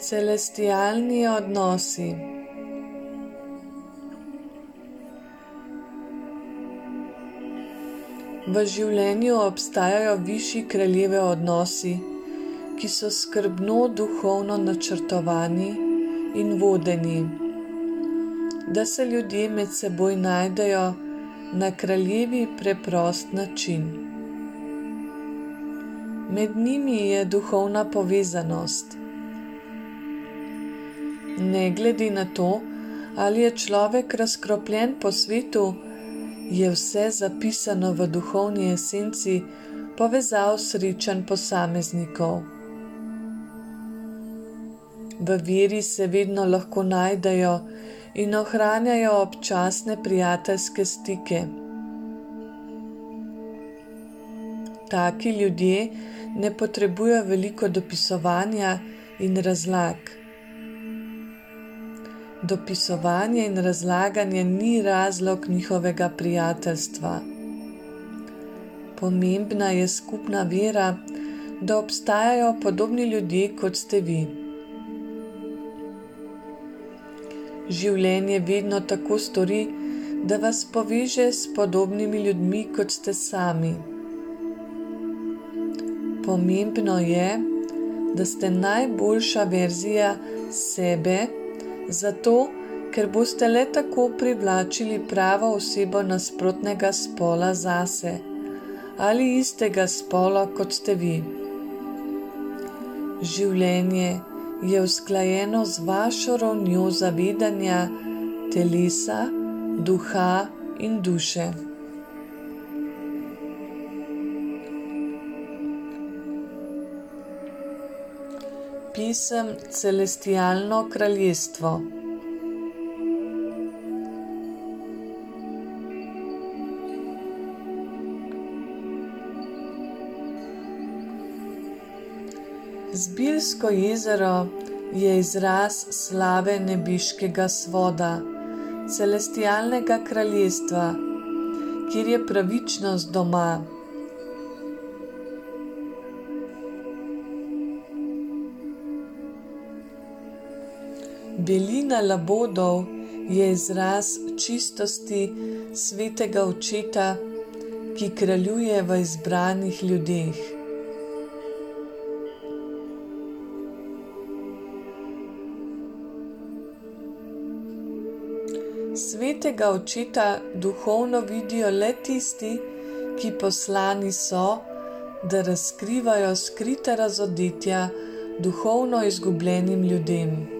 Celestialni odnosi. V življenju obstajajo višji kraljeve odnosi, ki so skrbno duhovno načrtovani in vodeni, da se ljudje med seboj najdejo na kraljevi preprost način. Med njimi je duhovna povezanost. Ne glede na to, ali je človek razkropljen po svetu, je vse zapisano v duhovni esenci povezav srečen posameznikov. V veri se vedno lahko najdejo in ohranjajo občasne prijateljske stike. Taki ljudje ne potrebujejo veliko dopisovanja in razlag. Dopisovanje in razlaganje ni razlog njihovega prijateljstva. Pomembna je skupna vera, da obstajajo podobni ljudje kot ste vi. Življenje vedno tako stori, da vas poveže s podobnimi ljudmi kot ste sami. Pomembno je, da ste najboljša verzija sebe zato ker boste le tako privlačili pravo osebo nasprotnega spola zase ali istega spola kot ste vi. Življenje je usklajeno z vašo ravnjo zavedanja telesa, duha in duše. Pisem Celestialno kraljestvo. Zbirsko jezero je izraz slave nebiškega svoda, celestialnega kraljestva, kjer je pravičnost doma. Belina labodov je izraz čistosti svetega očeta, ki kraljuje v izbranih ljudeh. Svetega očeta duhovno vidijo le tisti, ki poslani so, da razkrivajo skrita razodetja duhovno izgubljenim ljudem.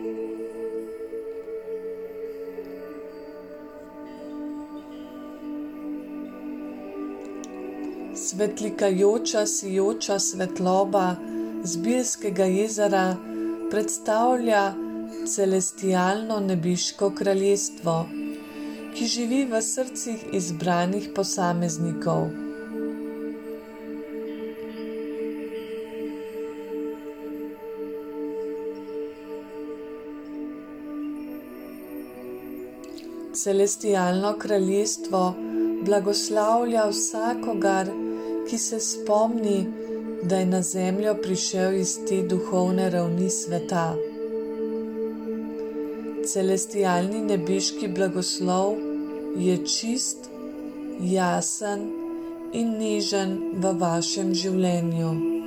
Svetlikajoča, sijoča svetloba Zbirskega jezera predstavlja celestialno nebiško kraljestvo, ki živi v srcih izbranih posameznikov. Celestialno kraljestvo blagoslavlja vsakogar, ki se spomni, da je na zemljo prišel iz te duhovne ravni sveta. Celestialni nebeški blagoslov je čist, jasen in nežen v vašem življenju.